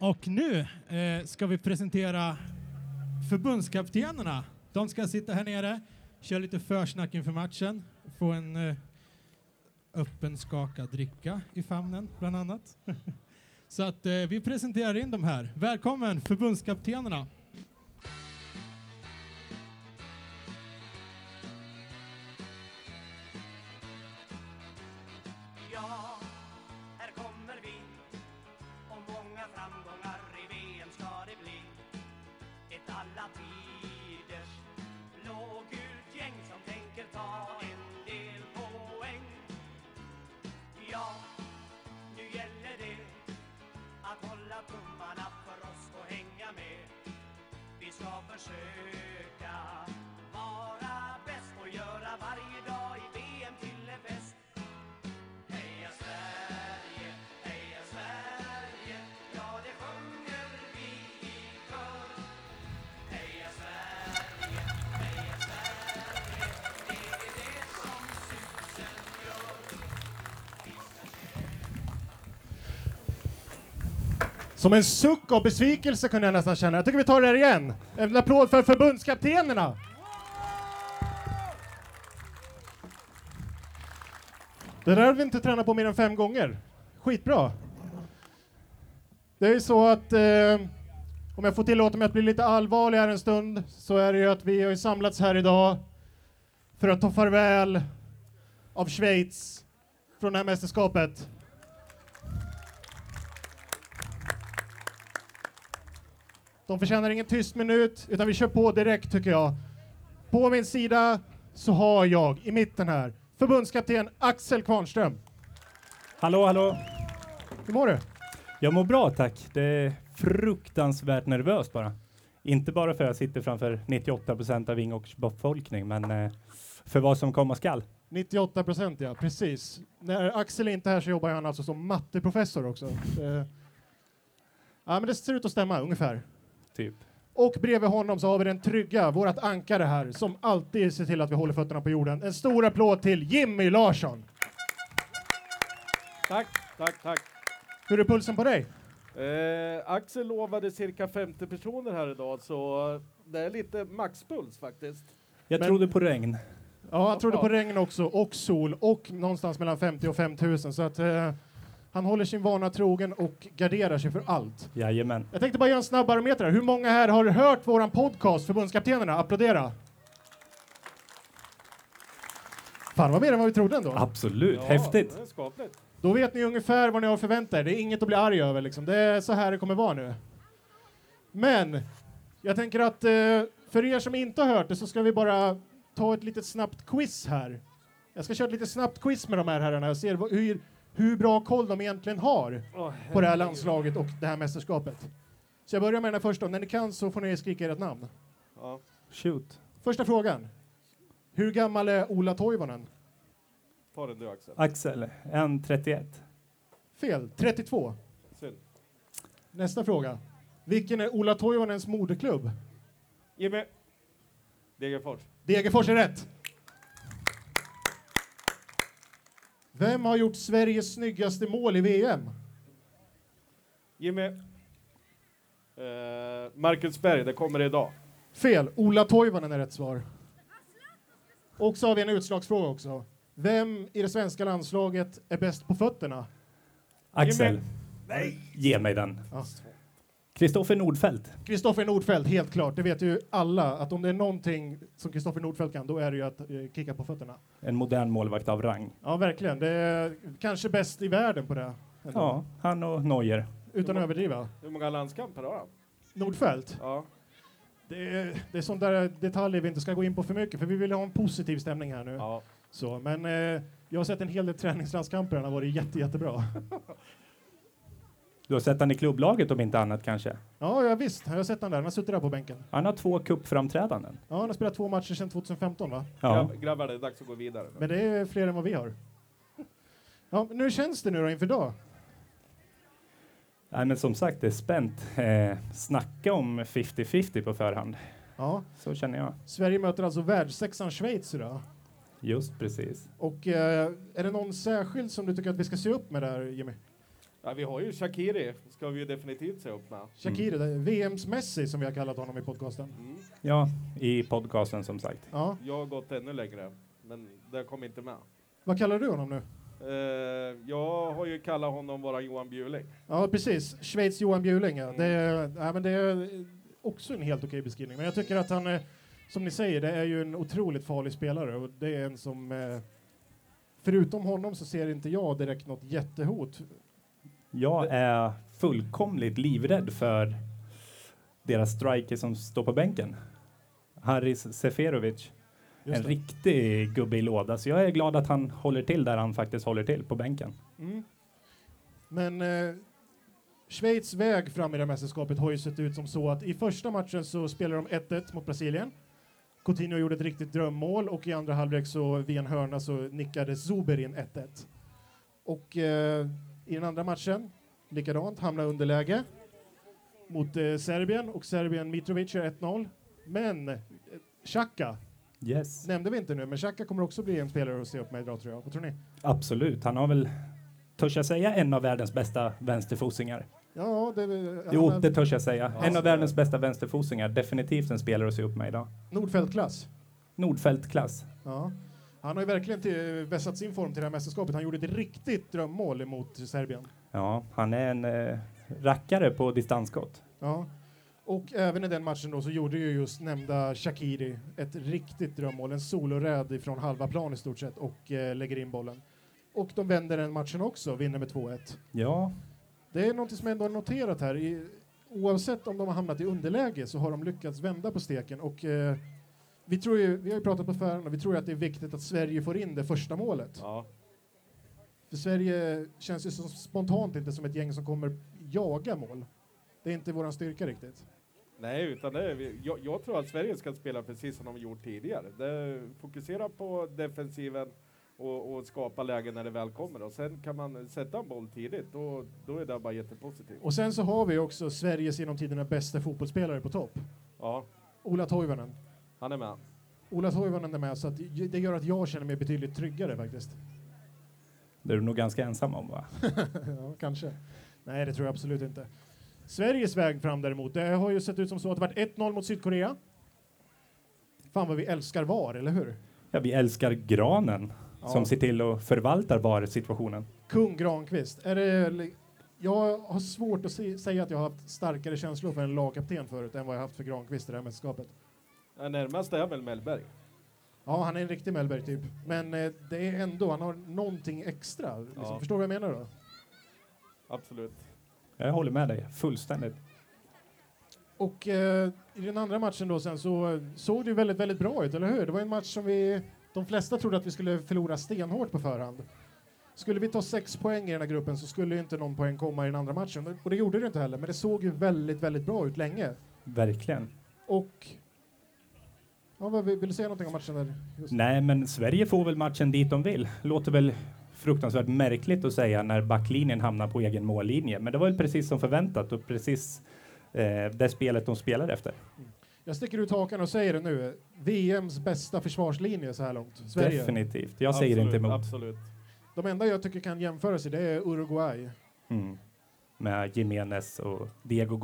Och nu eh, ska vi presentera förbundskaptenerna. De ska sitta här nere, köra lite försnack inför matchen, få en eh, öppen skakad dricka i famnen, bland annat. Så att eh, vi presenterar in dem här. Välkommen förbundskaptenerna! Hålla tummarna för oss och hänga med. Vi ska försöka Som en suck av besvikelse kunde jag nästan känna. Jag tycker vi tar det här igen. En applåd för förbundskaptenerna. Det där har vi inte tränat på mer än fem gånger. Skitbra. Det är ju så att, eh, om jag får tillåta mig att bli lite allvarlig här en stund, så är det ju att vi har samlats här idag för att ta farväl av Schweiz från det här mästerskapet. De förtjänar ingen tyst minut, utan vi kör på direkt tycker jag. På min sida så har jag, i mitten här, förbundskapten Axel Kvarnström. Hallå, hallå. Hur mår du? Jag mår bra tack. Det är fruktansvärt nervöst bara. Inte bara för att jag sitter framför 98 procent av Vingåkers befolkning, men eh, för vad som komma skall. 98 procent ja, precis. När Axel är inte här så jobbar han alltså som matteprofessor också. Eh, ja men det ser ut att stämma ungefär. Typ. Och bredvid honom så har vi den trygga, vårt ankare här, som alltid ser till att vi håller fötterna på jorden. En stor applåd till Jimmy Larsson. Tack, tack, tack. Hur är pulsen på dig? Eh, Axel lovade cirka 50 personer här idag, så det är lite maxpuls faktiskt. Jag Men- trodde på regn. Ja, jag trodde på regn också, och sol, och någonstans mellan 50 och 5000. Så att eh, han håller sin vana trogen och garderar sig för allt. Jajamän. Jag tänkte bara göra en snabb barometer. här. Hur många här har hört våran podcast, Förbundskaptenerna? Applådera! Fan, vad mer än vad vi trodde ändå. Absolut. Ja, Häftigt. Det är skapligt. Då vet ni ungefär vad ni har att förvänta er. Det är inget att bli arg över liksom. Det är så här det kommer vara nu. Men, jag tänker att eh, för er som inte har hört det så ska vi bara ta ett litet snabbt quiz här. Jag ska köra ett litet snabbt quiz med de här herrarna och se hur, hur bra koll de egentligen har Åh, på det här landslaget och det här mästerskapet. Så jag börjar med den här första. När ni kan så får ni skrika ert namn. Ja. Shoot. Första frågan. Hur gammal är Ola Toivonen? Ta den du Axel. Axel, 1.31. Fel. 32. Synd. Nästa fråga. Vilken är Ola Toivonens moderklubb? Jimmy. Degerfors. Degerfors är rätt. Vem har gjort Sveriges snyggaste mål i VM? Jimmy. Eh, Marcus Berg, det kommer idag. Fel. Ola Toivonen är rätt svar. Och så har vi en utslagsfråga också. Vem i det svenska landslaget är bäst på fötterna? Axel. Ge mig den. Ja. Kristoffer Nordfeldt. Kristoffer Nordfeldt, helt klart. Det vet ju alla att om det är någonting som Kristoffer Nordfeldt kan, då är det ju att eh, kicka på fötterna. En modern målvakt av rang. Ja, verkligen. Det är kanske bäst i världen på det. ändå. Ja, han och Neuer. Utan att överdriva. Hur många landskamper har han? Nordfeldt, Ja. det är, det är sånt där detaljer vi inte ska gå in på för mycket, för vi vill ha en positiv stämning här nu. ja. Så, men eh, jag har sett en hel del träningslandskamper, han har varit jätte, jättebra. Du har sett han i klubblaget om inte annat kanske? Ja, ja visst, jag har sett han där. Han har suttit där på bänken. Han har två cupframträdanden. Ja, han har spelat två matcher sedan 2015, va? Ja. Grabb, grabbar, det är dags att gå vidare. Men det är fler än vad vi har. Ja, men hur känns det nu då inför dag? Nej, men som sagt, det är spänt. Eh, snacka om 50-50 på förhand. Ja, Så känner jag. Sverige möter alltså världssexan Schweiz idag. Just precis. Och eh, är det någon särskild som du tycker att vi ska se upp med där, Jimmy? Ja, vi har ju Shakiri, ska vi ju definitivt se upp med. Shakiri, det är VMs Messi som vi har kallat honom i podcasten. Mm. Ja, i podcasten som sagt. Ja. Jag har gått ännu längre, men det kom inte med. Vad kallar du honom nu? Eh, jag har ju kallat honom våra Johan Bjuling. Ja, precis. Schweiz Johan Bjuling, ja. Det är, ja, men det är också en helt okej beskrivning. Men jag tycker att han, är, som ni säger, det är ju en otroligt farlig spelare och det är en som, eh, förutom honom så ser inte jag direkt något jättehot. Jag är fullkomligt livrädd för deras striker som står på bänken. Haris Seferovic. En riktig gubbe i låda. Så jag är glad att han håller till där han faktiskt håller till, på bänken. Mm. Men eh, Schweiz väg fram i det här mästerskapet har ju sett ut som så att i första matchen så spelade de 1-1 mot Brasilien. Coutinho gjorde ett riktigt drömmål och i andra halvlek så vid en hörna så nickade Zuber in 1-1. Och eh, i den andra matchen, likadant, hamnade underläge mot eh, Serbien och Serbien Mitrovic är 1-0. Men eh, Xhaka Yes. nämnde vi inte nu, men Xhaka kommer också bli en spelare att se upp med idag tror jag. Vad tror ni? Absolut. Han har väl, törs jag säga, en av världens bästa vänsterfosingar. Ja, det, Jo, är det törs jag säga. Ja, En av världens bästa vänsterfosingar. Definitivt en spelare att se upp med idag. Nordfeldt-klass. Nordfeldt-klass. Ja. Han har ju verkligen till, vässat sin form till det här mästerskapet. Han gjorde ett riktigt drömmål mot Serbien. Ja, han är en eh, rackare på distansskott. Ja. Och även i den matchen då så gjorde ju just nämnda Shakiri ett riktigt drömmål. En soloräd ifrån halva plan i stort sett och eh, lägger in bollen. Och de vänder den matchen också, vinner med 2-1. Ja, Det är något som jag ändå har noterat här. I, oavsett om de har hamnat i underläge så har de lyckats vända på steken. Och, eh, vi, tror ju, vi har ju pratat på förhand och vi tror att det är viktigt att Sverige får in det första målet. Ja. För Sverige känns ju spontant inte som ett gäng som kommer jaga mål. Det är inte våran styrka riktigt. Nej, utan det är, jag, jag tror att Sverige ska spela precis som de gjort tidigare. Det, fokusera på defensiven och, och skapa lägen när det väl kommer. Och sen kan man sätta en boll tidigt, då, då är det bara jättepositivt. Och sen så har vi också Sveriges genom tiderna bästa fotbollsspelare på topp. Ja, Ola Toivonen. Han är med. Ola Toivonen är med så att det gör att jag känner mig betydligt tryggare faktiskt. det är du nog ganska ensam om va? ja, kanske. Nej, det tror jag absolut inte. Sveriges väg fram däremot, det har ju sett ut som så att det varit 1-0 mot Sydkorea. Fan vad vi älskar VAR, eller hur? Ja, vi älskar granen Ja. som ser till och förvaltar VAR-situationen. Kung Granqvist. Är det, jag har svårt att se, säga att jag har haft starkare känslor för en lagkapten förut än vad jag haft för Granqvist i det här mästerskapet. Ja, Närmast är väl Mellberg. Ja, han är en riktig Mellberg typ. Men eh, det är ändå, han har någonting extra. Liksom. Ja. Förstår du vad jag menar då? Absolut. Jag håller med dig fullständigt. Och eh, i den andra matchen då sen så eh, såg det ju väldigt, väldigt bra ut, eller hur? Det var en match som vi, de flesta trodde att vi skulle förlora stenhårt på förhand. Skulle vi ta sex poäng i den här gruppen så skulle ju inte någon poäng komma i den andra matchen. Och det gjorde det inte heller, men det såg ju väldigt, väldigt bra ut länge. Verkligen. Och... Ja, vill du säga någonting om matchen där? Just. Nej, men Sverige får väl matchen dit de vill. Låter väl fruktansvärt märkligt att säga när backlinjen hamnar på egen mållinje. Men det var väl precis som förväntat och precis eh, det spelet de spelar efter. Jag sticker ut hakan och säger det nu. VMs bästa försvarslinje så här långt. Sverige. Definitivt. Jag säger absolut, inte emot. Absolut. De enda jag tycker kan jämföra sig det är Uruguay. Mm. Med Jimenez och Diego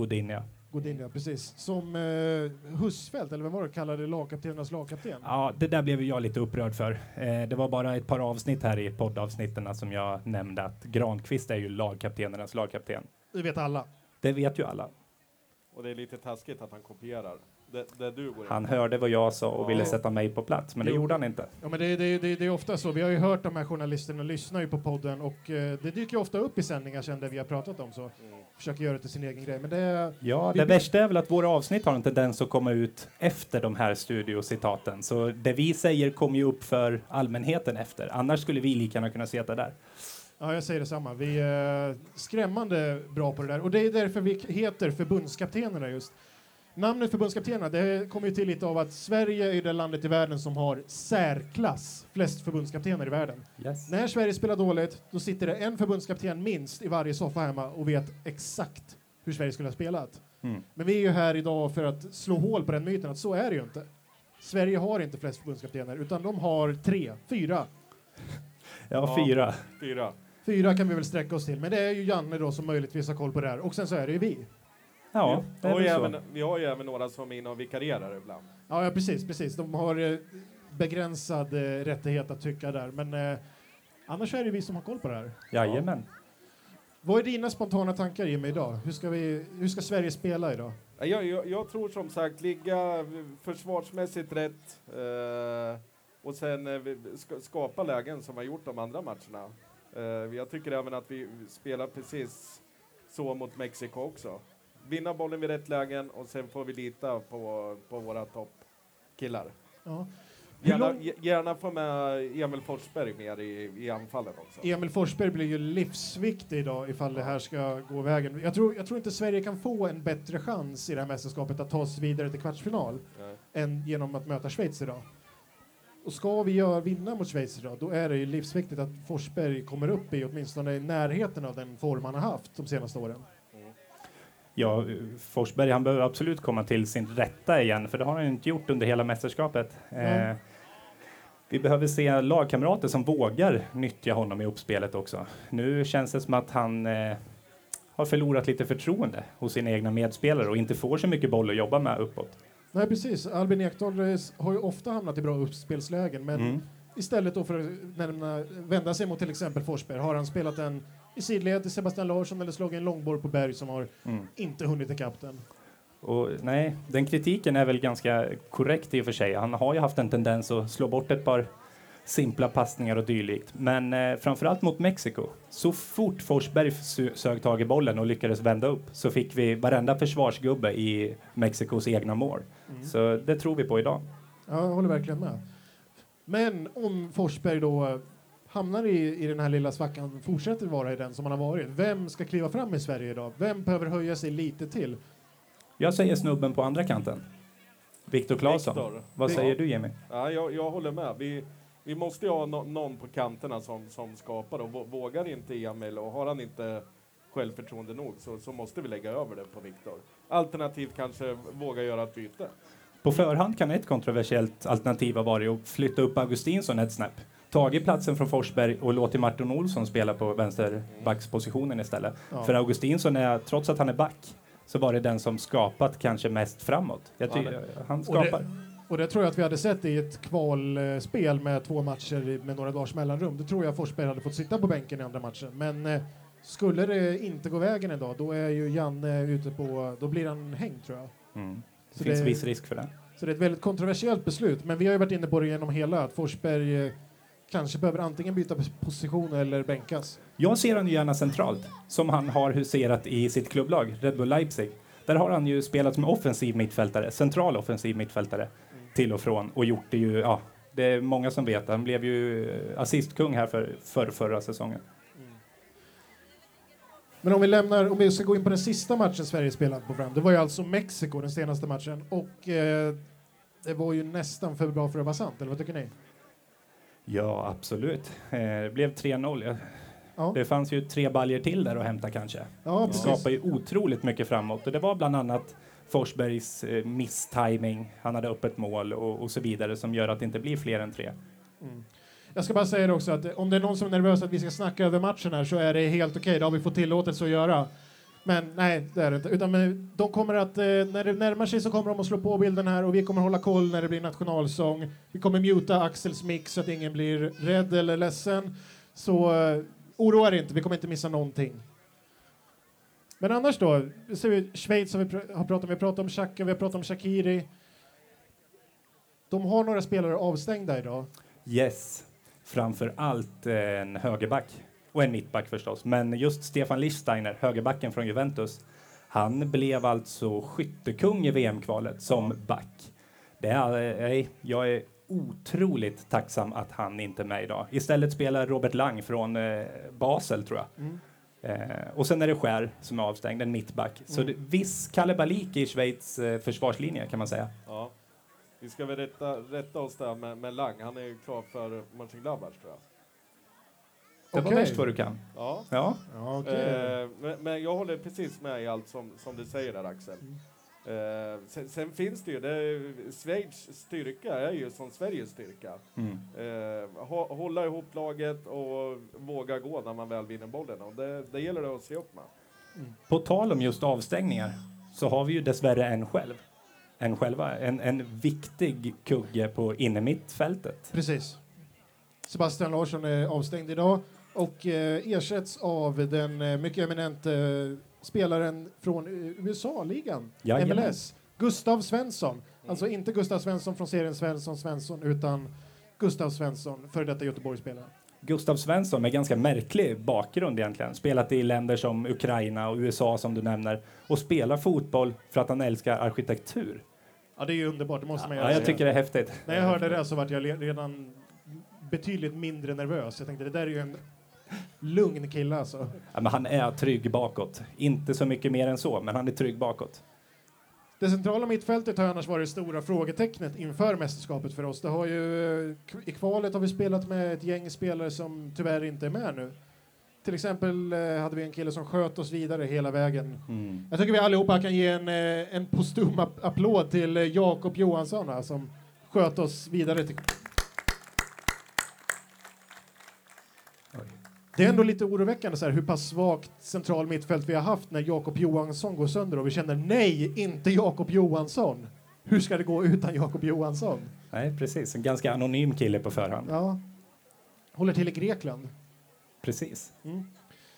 Godinha. Godinja, precis. Som eh, Husfeldt, eller vem var det, kallade lagkaptenernas lagkapten. Ja, det där blev jag lite upprörd för. Eh, det var bara ett par avsnitt här i poddavsnitten som jag nämnde att Granqvist är ju lagkaptenernas lagkapten. Det vet alla. Det vet ju alla. Och det är lite taskigt att han kopierar det, det du går in Han hörde vad jag sa och Ja. ville sätta mig på plats, men det Jo. gjorde han inte. Ja, men det, det, det, det är ofta så. Vi har ju hört de här journalisterna lyssna ju på podden och eh, det dyker ju ofta upp i sändningar sen där vi har pratat om så. Mm. Försöker göra det till sin egen grej. Men det är... Ja, Vi- det värsta är väl att våra avsnitt har en tendens att komma ut efter de här studiocitaten. Så det vi säger kommer ju upp för allmänheten efter. Annars skulle vi lika gärna kunna sitta där. Ja, jag säger detsamma. Vi är skrämmande bra på det där. Och det är därför vi heter förbundskaptenerna just. Namnet förbundskaptenerna det kommer ju till lite av att Sverige är det landet i världen som har särklass flest förbundskaptener i världen. Yes. När Sverige spelar dåligt, då sitter det en förbundskapten minst i varje soffa hemma och vet exakt hur Sverige skulle ha spelat. Mm. Men vi är ju här idag för att slå hål på den myten att så är det ju inte. Sverige har inte flest förbundskaptener, utan de har tre, fyra. Ja, Ja. fyra. Fyra. Fyra kan vi väl sträcka oss till, men det är ju Janne då som möjligtvis har koll på det här. Och sen så är det ju vi. Ja, det vi, har ju även, vi har ju även några som är inne och vikarierar ibland. Ja, ja precis, precis. De har eh, begränsad eh, rättighet att tycka där, men eh, annars är det vi som har koll på det här. Jajamän. Vad är dina spontana tankar Jimmy idag? Hur ska, vi, hur ska Sverige spela idag? Ja, Jag, jag, jag tror som sagt ligga försvarsmässigt rätt eh, och sen eh, skapa lägen som har gjort de andra matcherna. Eh, jag tycker även att vi spelar precis så mot Mexiko också. Vinna bollen vid rätt lägen och sen får vi lita på, på våra toppkillar. Ja. Gärna, gärna få med Emil Forsberg mer i, i anfallen också. Emil Forsberg blir ju livsviktig idag ifall det här ska gå vägen. Jag tror, jag tror inte Sverige kan få en bättre chans i det här mästerskapet att ta sig vidare till kvartsfinal Nej. än genom att möta Schweiz idag. Och ska vi göra, vinna mot Schweiz idag, då är det ju livsviktigt att Forsberg kommer upp i åtminstone i närheten av den form han har haft de senaste åren. Ja, Forsberg han behöver absolut komma till sin rätta igen, för det har han inte gjort under hela mästerskapet. Nej. Eh, vi behöver se lagkamrater som vågar nyttja honom i uppspelet också. Nu känns det som att han eh, har förlorat lite förtroende hos sina egna medspelare och inte får så mycket boll att jobba med uppåt. Nej, precis. Albin Ekdal eh, har ju ofta hamnat i bra uppspelslägen, men Mm. istället då för att nämna, vända sig mot till exempel Forsberg har han spelat en i sidled till Sebastian Larsson eller slagit en långboll på Berg som har Mm. inte hunnit ikapp den. Och nej, den kritiken är väl ganska korrekt i och för sig. Han har ju haft en tendens att slå bort ett par simpla passningar och dylikt. Men eh, framförallt mot Mexiko. Så fort Forsberg sö- sög tag i bollen och lyckades vända upp så fick vi varenda försvarsgubbe i Mexikos egna mål. Så det tror vi på idag. Ja, jag håller verkligen med. Men om Forsberg då hamnar i, i den här lilla svackan, fortsätter vara i den som han har varit, vem ska kliva fram i Sverige idag? Vem behöver höja sig lite till? Jag säger snubben på andra kanten. Viktor Claesson. Vad Ja. säger du Jimmy? Ja, jag, jag håller med. Vi, vi måste ju ha nå- någon på kanterna som, som skapar och vå- vågar inte Emil och har han inte självförtroende nog så, så måste vi lägga över det på Viktor. Alternativt kanske våga göra ett byte. På förhand kan ett kontroversiellt alternativ ha varit att flytta upp Augustinsson ett snäpp. Tagit platsen från Forsberg och låtit Martin Olsson spela på vänsterbackspositionen istället. Ja. För Augustinsson är, trots att han är back, så var det den som skapat kanske mest framåt. Jag Ja, tycker han Och skapar. det, och det tror jag att vi hade sett i ett kvalspel med två matcher med några dagars mellanrum. Då tror jag Forsberg hade fått sitta på bänken i andra matchen. Men eh, skulle det inte gå vägen idag, då är ju Janne ute på, då blir han hängd tror jag. Mm. Det finns det- viss risk för det. Så det är ett väldigt kontroversiellt beslut, men vi har ju varit inne på det genom hela, att Forsberg eh, kanske behöver antingen byta pos- position eller bänkas. Jag ser ju gärna centralt, som han har huserat i sitt klubblag, Red Bull Leipzig. Där har han ju spelat som offensiv mittfältare, central offensiv mittfältare, till och från och gjort det ju, ja, det är många som vet. Han blev ju eh, assistkung här för, för förra säsongen. Men om vi lämnar, om vi ska gå in på den sista matchen Sverige spelat på fram, det var ju alltså Mexiko den senaste matchen och eh, det var ju nästan för bra för att vara sant, eller vad tycker ni? Ja, absolut. Eh, Det blev 3-0. Ja, Det fanns ju tre baljer till där att hämta kanske. ja Det skapar ju otroligt mycket framåt och det var bland annat Forsbergs eh, misstiming, han hade öppet mål och, och så vidare som gör att det inte blir fler än tre. Mm. Jag ska bara säga det också att eh, om det är någon som är nervös att vi ska snacka över matchen här så är det helt okej, det har vi fått tillåtelse att göra. Men nej, det är det inte. Utan men, de kommer att, eh, när det närmar sig så kommer de att slå på bilden här och vi kommer hålla koll när det blir nationalsång. Vi kommer muta Axels mix så att ingen blir rädd eller ledsen. Så eh, oroa er inte, vi kommer inte missa någonting. Men annars då, ser vi, Schweiz har vi pr- har pratat om, vi har pratat om Xhaka, vi har pratat om Shakiri. De har några spelare avstängda idag. Yes, framför allt en högerback och en mittback förstås. Men just Stefan Lichtsteiner, högerbacken från Juventus, han blev alltså skyttekung i VM-kvalet som back. Det är, jag är otroligt tacksam att han inte är med idag. Istället spelar Robert Lang från eh, Basel, tror jag. Mm. Eh, och sen är det Skär som är avstängd, en mittback. Så det, viss kalabalik i Schweiz eh, försvarslinje kan man säga. Ja. Vi ska väl rätta, rätta oss där med, med Lang. Han är ju klar för Mönchengladbach tror jag. Det var Okej. värst vad du kan. Ja. Ja, Ja, okej. Eh, men, men jag håller precis med i allt som, som du säger där Axel. Eh, sen, sen finns det ju, det, Schweiz styrka är ju som Sveriges styrka. Mm. Eh, hå- hålla ihop laget och våga gå när man väl vinner bollen. Och det, det gäller det att se upp med. På tal om just avstängningar så har vi ju dessvärre en själv. En själva, en, en viktig kugge på innermittfältet. Precis. Sebastian Larsson är avstängd idag och eh, ersätts av den eh, mycket eminente eh, spelaren från USA-ligan, Jajamän. MLS, Gustav Svensson. Alltså inte Gustav Svensson från serien Svensson Svensson utan Gustav Svensson, före detta Göteborgsspelare. Gustav Svensson med ganska märklig bakgrund egentligen. Spelat i länder som Ukraina och USA som du nämner och spelar fotboll för att han älskar arkitektur. Ja, det är ju underbart, det måste man Ja, göra. jag tycker det är häftigt. När jag hörde det så var jag redan betydligt mindre nervös. Jag tänkte det där är ju en lugn kille alltså. Ja, men han är trygg bakåt. Inte så mycket mer än så, men han är trygg bakåt. Det centrala mittfältet har annars varit det stora frågetecknet inför mästerskapet för oss. Det har ju, I kvalet har vi spelat med ett gäng spelare som tyvärr inte är med nu. Till exempel eh, hade vi en kille som sköt oss vidare hela vägen. Mm. Jag tycker vi allihopa kan ge en, eh, en postum ap- applåd till eh, Jakob Johansson här, som sköt oss vidare till... Det är ändå lite oroväckande så här, hur pass svagt central mittfält vi har haft när Jakob Johansson går sönder och vi känner nej, inte Jakob Johansson. Hur ska det gå utan Jakob Johansson? Nej, precis. En ganska anonym kille på förhand. Ja. Håller till i Grekland. Precis.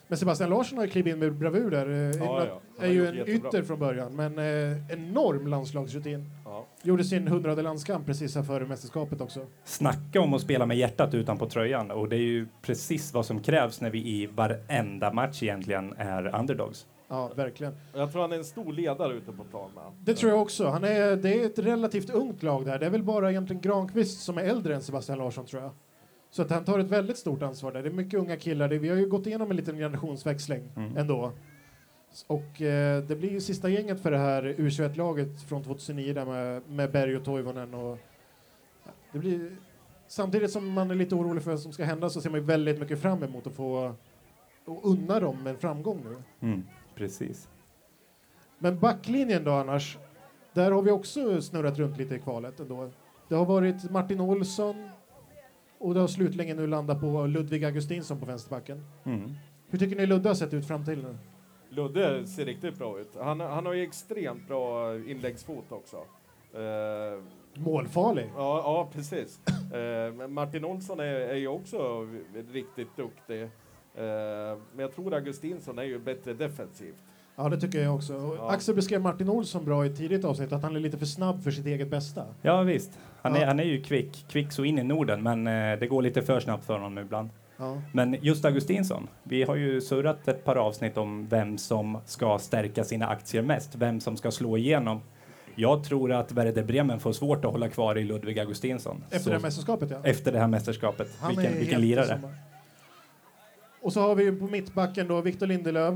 Men Sebastian Larsson har ju klivit in med bravur där. Eh, Ja, är- ja. Han Är ju en jättebra. ytter från början, men eh, enorm landslagsrutin. Ja. Gjorde sin hundrade landskamp precis här före mästerskapet också. Snacka om att spela med hjärtat utanpå tröjan och det är ju precis vad som krävs när vi i varenda match egentligen är underdogs. Ja, verkligen. Jag tror han är en stor ledare ute på plan med. Det tror jag också. Han är, det är ett relativt ungt lag där. Det är väl bara egentligen Granqvist som är äldre än Sebastian Larsson tror jag. Så att han tar ett väldigt stort ansvar där. Det är mycket unga killar. Det, vi har ju gått igenom en liten generationsväxling Mm. ändå. Och eh, det blir ju sista gänget för det här U21-laget från 2009 där med, med Berg och Toivonen och det blir Samtidigt som man är lite orolig för vad som ska hända så ser man ju väldigt mycket fram emot att få och unna dem en framgång nu. Mm, precis. Men backlinjen då annars? Där har vi också snurrat runt lite i kvalet ändå. Det har varit Martin Olsson och det har slutligen nu landat på Ludvig Augustinsson på vänsterbacken. Mm. Hur tycker ni Ludde har sett ut fram till nu? Ludde ser riktigt bra ut. Han, han har ju extremt bra inläggsfot också. Eh, Målfarlig. ja, ja, precis. Men Martin Olsson är, är ju också riktigt duktig. Eh, men jag tror Augustinsson är ju bättre defensivt. Ja, det tycker jag också. Och. Axel beskrev Martin Olsson bra i ett tidigt avsnitt, att han är lite för snabb för sitt eget bästa. Ja, visst. Han är, Ja. han är ju kvick, kvick så in i Norden, men eh, det går lite för snabbt för honom ibland. Ja. Men just Augustinsson, vi har ju surrat ett par avsnitt om vem som ska stärka sina aktier mest, vem som ska slå igenom. Jag tror att Werder Bremen får svårt att hålla kvar i Ludvig Augustinsson. Efter Så- det här mästerskapet, ja. efter det här mästerskapet. Han vilken är vilken lirare. Och så har vi på mittbacken då Victor Lindelöf.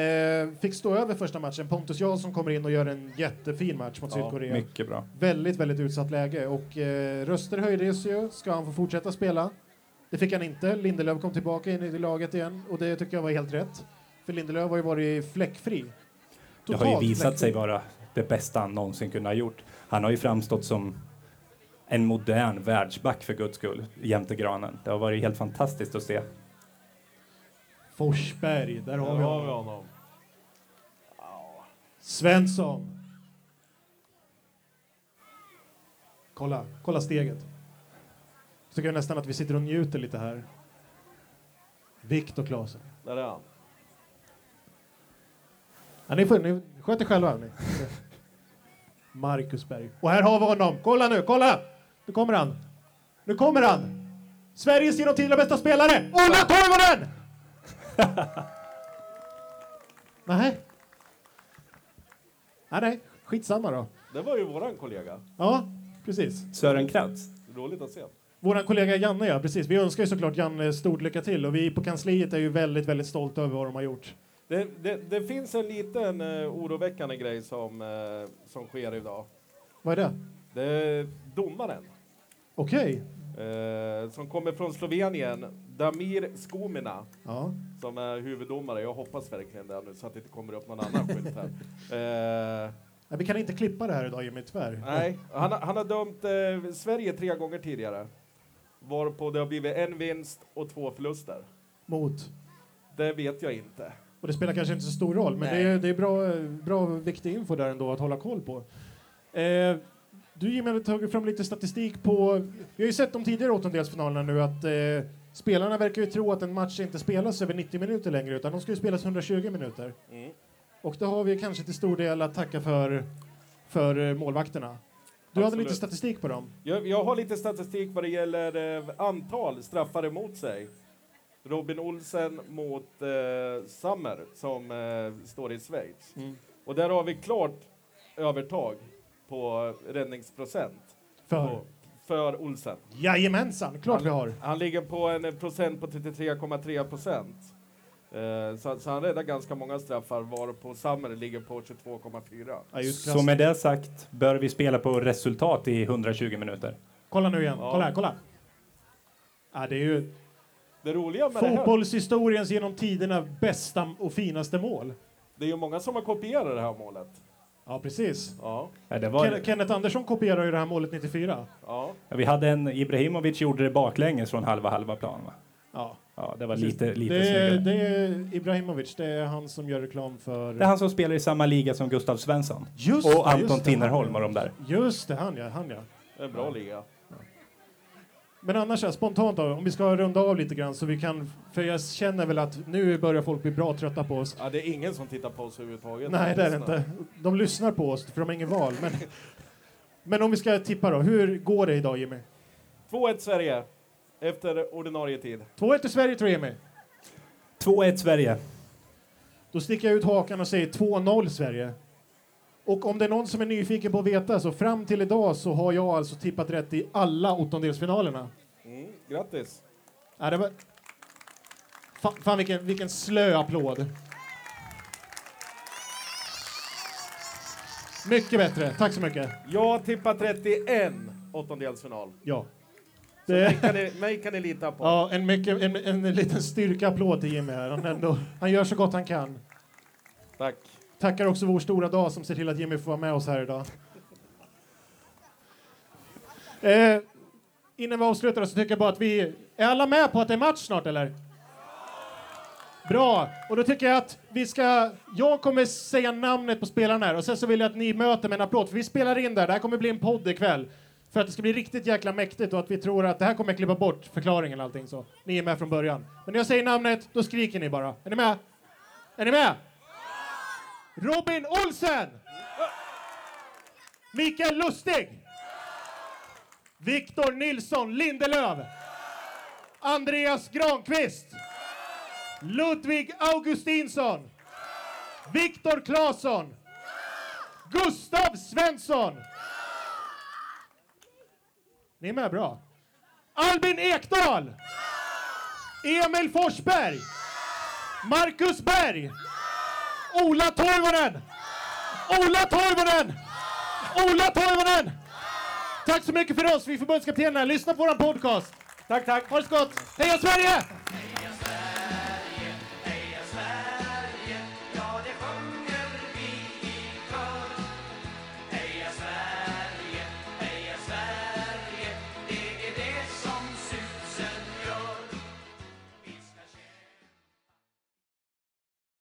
Eh, fick stå över första matchen. Pontus Jansson kommer in och gör en jättefin match mot Ja, Sydkorea. Mycket bra. Väldigt, väldigt utsatt läge. Och eh, röster höjdes ju. Ska han få fortsätta spela? Det fick han inte. Lindelöf kom tillbaka in i laget igen och det tycker jag var helt rätt. För Lindelöf har ju varit fläckfri. Det har ju Totalt visat fläckfri. sig vara det bästa han någonsin kunde ha gjort. Han har ju framstått som en modern världsback för guds skull, jämte granen. Det har varit helt fantastiskt att se. Forsberg, där har vi har vi honom. honom. Svensson. Kolla, kolla steget. Så tycker jag nästan att vi sitter och njuter lite här. Viktor Claesson. Där är han. Ja, ni, får, ni sköter själva. Ni. Marcus Berg. Och här har vi honom. Kolla nu, kolla! Nu kommer han. Nu kommer han! Sveriges genom tiderna bästa spelare, Ola Toivonen! nej. Nej, nej. Skitsamma då. Det var ju våran kollega. Ja, precis. Sören Kratz. Roligt att se. Vår kollega Janne, ja, precis. Vi önskar ju såklart Janne stort lycka till och vi på kansliet är ju väldigt, väldigt stolta över vad de har gjort. Det, det, det finns en liten uh, oroväckande grej som, eh, som sker idag. Vad är det? Det är domaren Okej. eh, som kommer från Slovenien, Damir Skomina, Ja. som är huvuddomare. Jag hoppas verkligen det nu så att det inte kommer upp någon annan skylt här. Eh, Nej, vi kan inte klippa det här idag Jimmy, tyvärr. Nej, han, har- han har dömt eh, Sverige tre gånger tidigare. Varpå det har blivit en vinst och två förluster. Mot. Det vet jag inte. Och det spelar kanske inte så stor roll, men det är, det är bra, bra viktig info där ändå att hålla koll på. Eh, du Jimmy har tagit fram lite statistik på... Vi har ju sett de tidigare åttondelsfinalerna nu att eh, spelarna verkar ju tro att en match inte spelas över 90 minuter längre utan de ska ju spelas 120 minuter. Mm. Och det har vi kanske till stor del att tacka för, för eh, målvakterna. Du hade Absolut. lite statistik på dem. Jag, jag har lite statistik vad det gäller eh, antal straffar emot sig. Robin Olsen mot eh, Sammer som eh, står i Schweiz. Och där har vi klart övertag på räddningsprocent För? på, för Olsen. Jajamensan, klart vi har. Han ligger på en eh, procent på 33,3 procent. Eh, så, så han räddar ganska många straffar varpå Sammer ligger på 22,4. Ja, just Så med det sagt bör vi spela på resultat i 120 minuter. Kolla nu igen, Ja. kolla här, kolla. Ja, det är ju Det roliga med fotbollshistoriens genom tiderna bästa och finaste mål. det är ju många som har kopierat det här målet. Ja, precis. Ja, Ja, Det var, Ken- Kenneth Andersson kopierade ju det här målet 94. ja. vi hade en Ibrahimovic gjorde det baklänges från halva halva plan. Va? Ja. Ja, det var lite, lite det, är, det är Ibrahimovic, det är han som gör reklam för... Det är han som spelar i samma liga som Gustav Svensson. Just Och Anton Tinnerholm och de där. Just det, han ja, han ja. Det är en bra liga. Men annars spontant då, om vi ska runda av lite grann så vi kan, för jag känner väl att nu börjar folk bli bra trötta på oss. Ja, det är ingen som tittar på oss överhuvudtaget. Nej, det är det inte. De lyssnar på oss för de har ingen val. Men, men om vi ska tippa då, hur går det idag Jimmy? 2-1 Sverige efter ordinarie tid. 2-1 till Sverige tror jag Jimmy. 2-1 Sverige. Då sticker jag ut hakan och säger 2-0 Sverige. Och om det är någon som är nyfiken på att veta så fram till idag så har jag alltså tippat rätt i alla åttondelsfinalerna. Mm, grattis. Ja, det var... Fan, fan vilken, vilken slö applåd. Mycket bättre, tack så mycket. Jag tippar 31 åttondelsfinal. Ja. Mig Det, kan ni, mig kan ni lita på. ja, en, mycket, en, en liten styrka-applåd till Jimmy här. Han, ändå, han gör så gott han kan. Tack. Tackar också vår stora dag som ser till att Jimmy får vara med oss här idag. Eh, innan vi avslutar så tycker jag bara att vi... Är alla med på att det är match snart eller? Bra! Och då tycker jag att vi ska... Jag kommer säga namnet på spelarna här och sen så vill jag att ni möter med en applåd för vi spelar in där. Det här kommer bli en podd ikväll. För att det ska bli riktigt jäkla mäktigt och att vi tror att det här kommer klippa bort förklaringen och allting så. Ni är med från början. Men när jag säger namnet, då skriker ni bara. Är ni med? Är ni med? Robin Olsen! Mikael Lustig! Viktor Nilsson Lindelöf! Andreas Granqvist! Ludvig Augustinsson! Viktor Claesson! Gustav Svensson! Ni är med bra. Albin Ekdal! Emil Forsberg! Marcus Berg! Ola Toivonen! Ola Toivonen! Ola Toivonen! Tack så mycket för oss, vi är förbundskaptenerna. Lyssna på vår podcast. Tack, tack. Ha det så gott! Heja Sverige!